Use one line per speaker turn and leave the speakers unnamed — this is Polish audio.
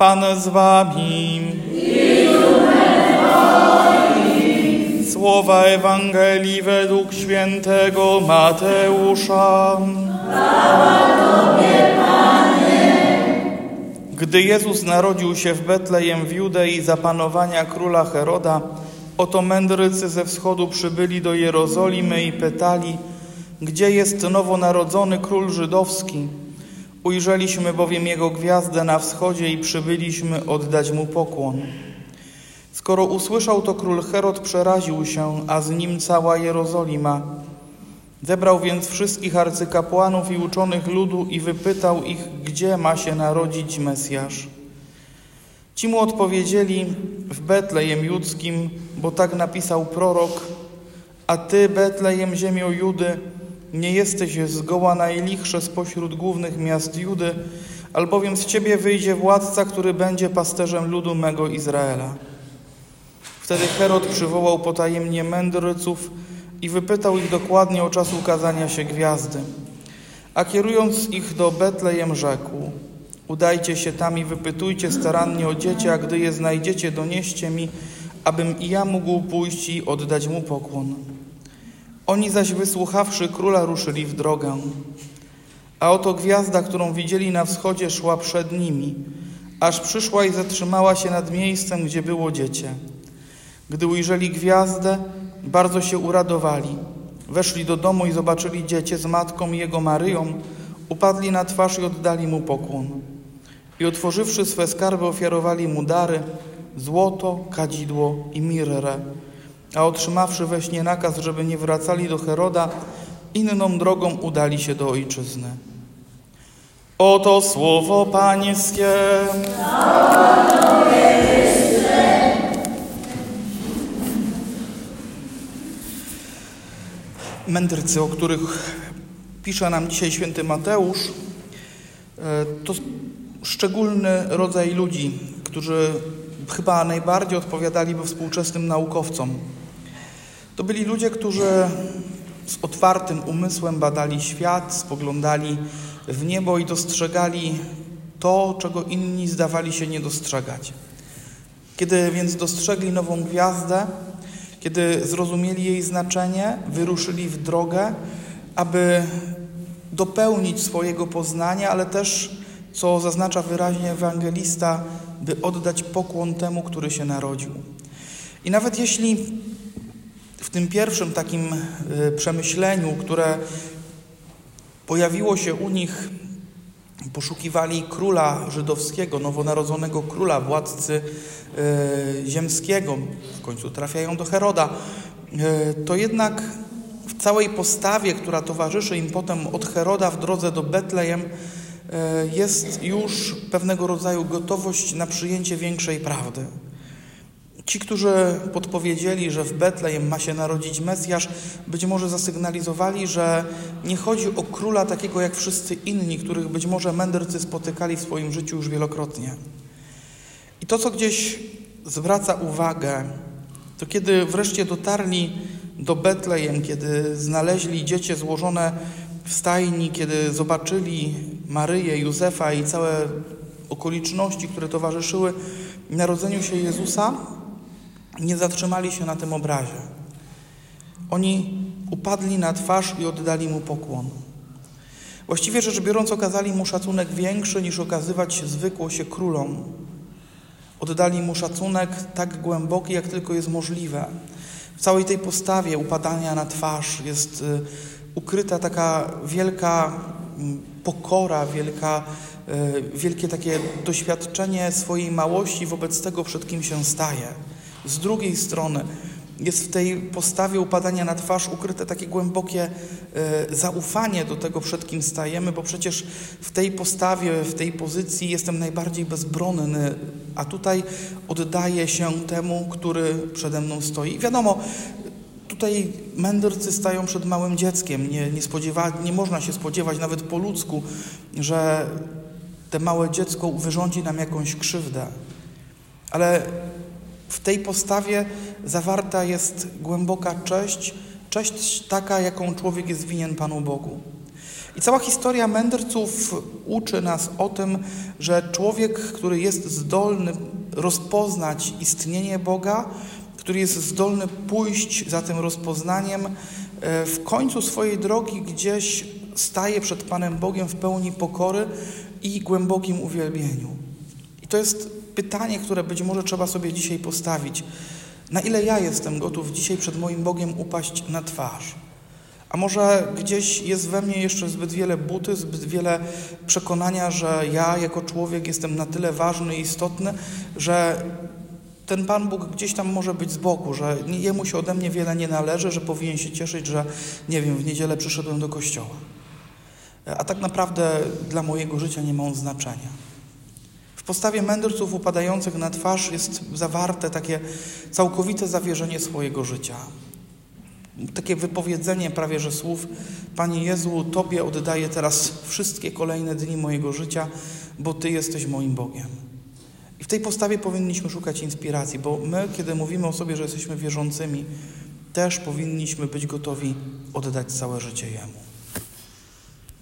Pan z wami. Słowa Ewangelii według świętego Mateusza. Gdy Jezus narodził się w Betlejem w Judei za panowania króla Heroda, oto mędrcy ze wschodu przybyli do Jerozolimy i pytali, gdzie jest nowonarodzony król żydowski? Ujrzeliśmy bowiem jego gwiazdę na wschodzie i przybyliśmy oddać mu pokłon. Skoro usłyszał to król Herod, przeraził się, a z nim cała Jerozolima. Zebrał więc wszystkich arcykapłanów i uczonych ludu i wypytał ich, gdzie ma się narodzić Mesjasz. Ci mu odpowiedzieli w Betlejem Judzkim, bo tak napisał prorok, a ty, Betlejem, ziemią Judy, nie jesteś zgoła najlichsze spośród głównych miast Judy, albowiem z ciebie wyjdzie władca, który będzie pasterzem ludu mego Izraela. Wtedy Herod przywołał potajemnie mędrców i wypytał ich dokładnie o czas ukazania się gwiazdy. A kierując ich do Betlejem rzekł, udajcie się tam i wypytujcie starannie o dziecię, a gdy je znajdziecie, donieście mi, abym i ja mógł pójść i oddać mu pokłon. Oni zaś wysłuchawszy króla ruszyli w drogę. A oto gwiazda, którą widzieli na wschodzie, szła przed nimi, aż przyszła i zatrzymała się nad miejscem, gdzie było dziecię. Gdy ujrzeli gwiazdę, bardzo się uradowali. Weszli do domu i zobaczyli dziecię z matką i jego Maryją, upadli na twarz i oddali mu pokłon. I otworzywszy swe skarby, ofiarowali mu dary, złoto, kadzidło i mirrę. A otrzymawszy we śnie nakaz, żeby nie wracali do Heroda, inną drogą udali się do ojczyzny. Oto słowo Pańskie. Mędrcy, o których pisze nam dzisiaj święty Mateusz, e, to szczególny rodzaj ludzi, którzy chyba najbardziej odpowiadaliby współczesnym naukowcom. To byli ludzie, którzy z otwartym umysłem badali świat, spoglądali w niebo i dostrzegali to, czego inni zdawali się nie dostrzegać. Kiedy więc dostrzegli nową gwiazdę, kiedy zrozumieli jej znaczenie, wyruszyli w drogę, aby dopełnić swojego poznania, ale też, co zaznacza wyraźnie ewangelista, by oddać pokłon temu, który się narodził. I nawet jeśli w tym pierwszym takim y, przemyśleniu, które pojawiło się u nich, poszukiwali króla żydowskiego, nowonarodzonego króla, władcy y, ziemskiego, w końcu trafiają do Heroda, y, to jednak w całej postawie, która towarzyszy im potem od Heroda w drodze do Betlejem, jest już pewnego rodzaju gotowość na przyjęcie większej prawdy. Ci, którzy podpowiedzieli, że w Betlejem ma się narodzić Mesjasz, być może zasygnalizowali, że nie chodzi o króla takiego jak wszyscy inni, których być może mędrcy spotykali w swoim życiu już wielokrotnie. I to, co gdzieś zwraca uwagę, to kiedy wreszcie dotarli do Betlejem, kiedy znaleźli dziecię złożone w stajni, kiedy zobaczyli Maryję, Józefa i całe okoliczności, które towarzyszyły narodzeniu się Jezusa, nie zatrzymali się na tym obrazie. Oni upadli na twarz i oddali mu pokłon. Właściwie rzecz biorąc, okazali mu szacunek większy niż okazywać zwykło się królom. Oddali mu szacunek tak głęboki, jak tylko jest możliwe. W całej tej postawie upadania na twarz jest y, ukryta taka wielka mm, pokora, wielka, y, wielkie takie doświadczenie swojej małości wobec tego, przed kim się staje. Z drugiej strony jest w tej postawie upadania na twarz ukryte takie głębokie e, zaufanie do tego, przed kim stajemy, bo przecież w tej postawie, w tej pozycji jestem najbardziej bezbronny, a tutaj oddaję się temu, który przede mną stoi. Wiadomo, tutaj mędrcy stają przed małym dzieckiem. Nie, nie, spodziewa, nie można się spodziewać nawet po ludzku, że te małe dziecko wyrządzi nam jakąś krzywdę. Ale w tej postawie zawarta jest głęboka cześć, cześć taka, jaką człowiek jest winien Panu Bogu. I cała historia mędrców uczy nas o tym, że człowiek, który jest zdolny rozpoznać istnienie Boga, który jest zdolny pójść za tym rozpoznaniem, e, w końcu swojej drogi gdzieś staje przed Panem Bogiem w pełni pokory i głębokim uwielbieniu. I to jest pytanie, które być może trzeba sobie dzisiaj postawić. Na ile ja jestem gotów dzisiaj przed moim Bogiem upaść na twarz? A może gdzieś jest we mnie jeszcze zbyt wiele buty, zbyt wiele przekonania, że ja jako człowiek jestem na tyle ważny i istotny, że ten Pan Bóg gdzieś tam może być z boku, że jemu się ode mnie wiele nie należy, że powinien się cieszyć, że nie wiem, w niedzielę przyszedłem do kościoła. A tak naprawdę dla mojego życia nie ma on znaczenia. W postawie mędrców upadających na twarz jest zawarte takie całkowite zawierzenie swojego życia. Takie wypowiedzenie prawie że słów: Panie Jezu, Tobie oddaję teraz wszystkie kolejne dni mojego życia, bo Ty jesteś moim Bogiem. Tej postawie powinniśmy szukać inspiracji, bo my, kiedy mówimy o sobie, że jesteśmy wierzącymi, też powinniśmy być gotowi oddać całe życie Jemu.